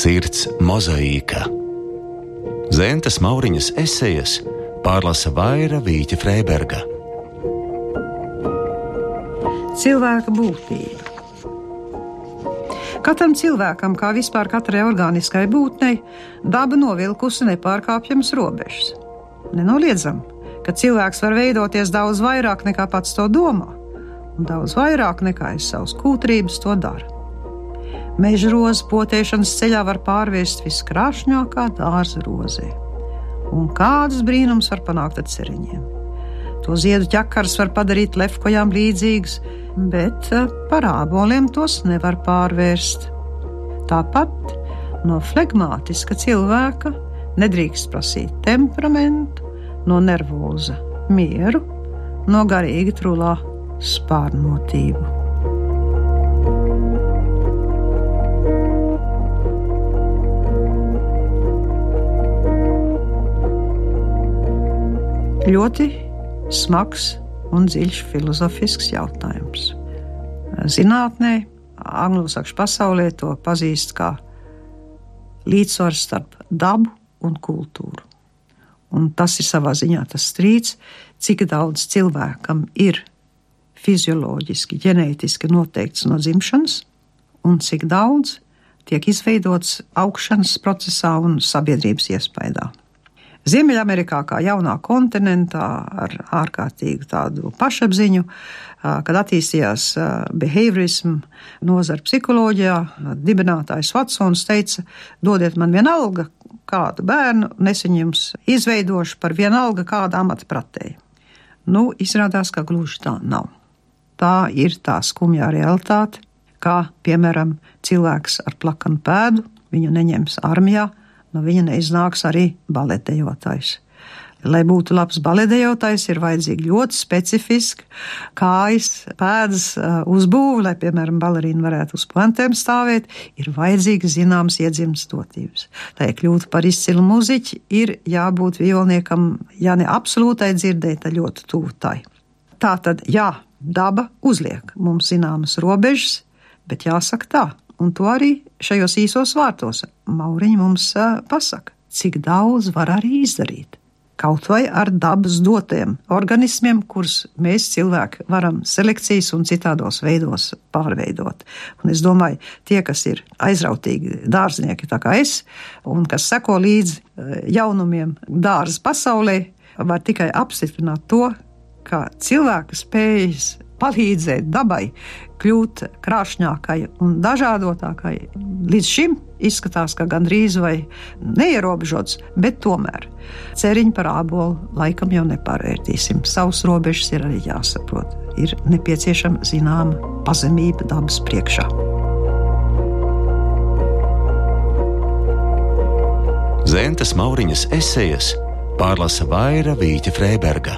Sirds mozaīka. Zentas Mauriņas esejas pārlasa Vaira Vīķa Freiberga. Cilvēka būtība. Katram cilvēkam, kā vispār katrai organiskai būtnei, daba novilkusi nepārkāpjamas robežas. Nenoliedzam, ka cilvēks var veidoties daudz vairāk nekā pats to domā, un daudz vairāk nekā aiz savas kūtrības to dara. Meža rozes potēšanas ceļā var pārvērst viskrāšņākā dārza rozē. Un kādas brīnums var panākt ar ceriņiem? To ziedu ķekars var padarīt lefkojām līdzīgas, bet eh, par āboliem tos nevar pārvērst. Tāpat no flegmātiska cilvēka nedrīkst prasīt temperamentu, no nervoza mieru, no garīgi trulā spārnotību. Ļoti smags un dziļš filozofisks jautājums. Zinātnē, angļu pasaulē to pazīst kā līdzsvars starp dabu un kultūru. Un tas ir savā ziņā tas strīds, cik daudz cilvēkam ir fizioloģiski, ģenētiski noteikts no dzimšanas, un cik daudz tiek izveidots augšanas procesā un sabiedrības iespējā. Ziemeļamerikā, kā jaunā kontinentā, ar ārkārtīgu tādu pašapziņu, kad attīstījās behaviorismu nozara psiholoģijā, dibinātājs Vatsons teica: dodiet man vienalga kādu bērnu, nesen jums izveidošu par vienalga kādu amata pratēju. Nu, izrādās, ka gluži tā nav. Tā ir tā skumjā realitāte, kā piemēram cilvēks ar plakanu pēdu, viņu neņems armijā, no viņa neiznāks arī baletējotājs. Lai būtu labs baletējotājs, ir vajadzīga ļoti specifiska kājas, pēdas uh, uzbūve, lai, piemēram, balerīna varētu uz plantēm stāvēt, ir vajadzīga zināmas iedzimtas dotības. Lai kļūtu par izcilu muziķi, ir jābūt violniekam, ja ne absolūtai dzirdēji, tad ļoti tuvu tai. Tā tad, jā, daba uzliek mums zināmas robežas, bet jāsaka tā, un to arī šajos īsos vārtos Mauriņš mums pasaka, cik daudz var arī izdarīt. Kaut vai ar dabas dotiem organismiem, kurus mēs cilvēki varam selekcijas un citādos veidos pārveidot. Un es domāju, tie, kas ir aizrautīgi dārznieki, tā kā es, un kas seko līdzi jaunumiem dārza pasaulē, var tikai apstiprināt to, ka cilvēka spējas palīdzēt dabai kļūt krāšņākai un dažādotākai. Līdz šim izskatās, ka gandrīz vai neierobežots, bet tomēr ceriņu par ābolu laikam jau nepārvērtīsim. Savus robežas ir arī jāsaprot. Ir nepieciešama zināma pazemība dabas priekšā. Zentas Mauriņas esejas pārlasa Vaira Vīķa Freiberga.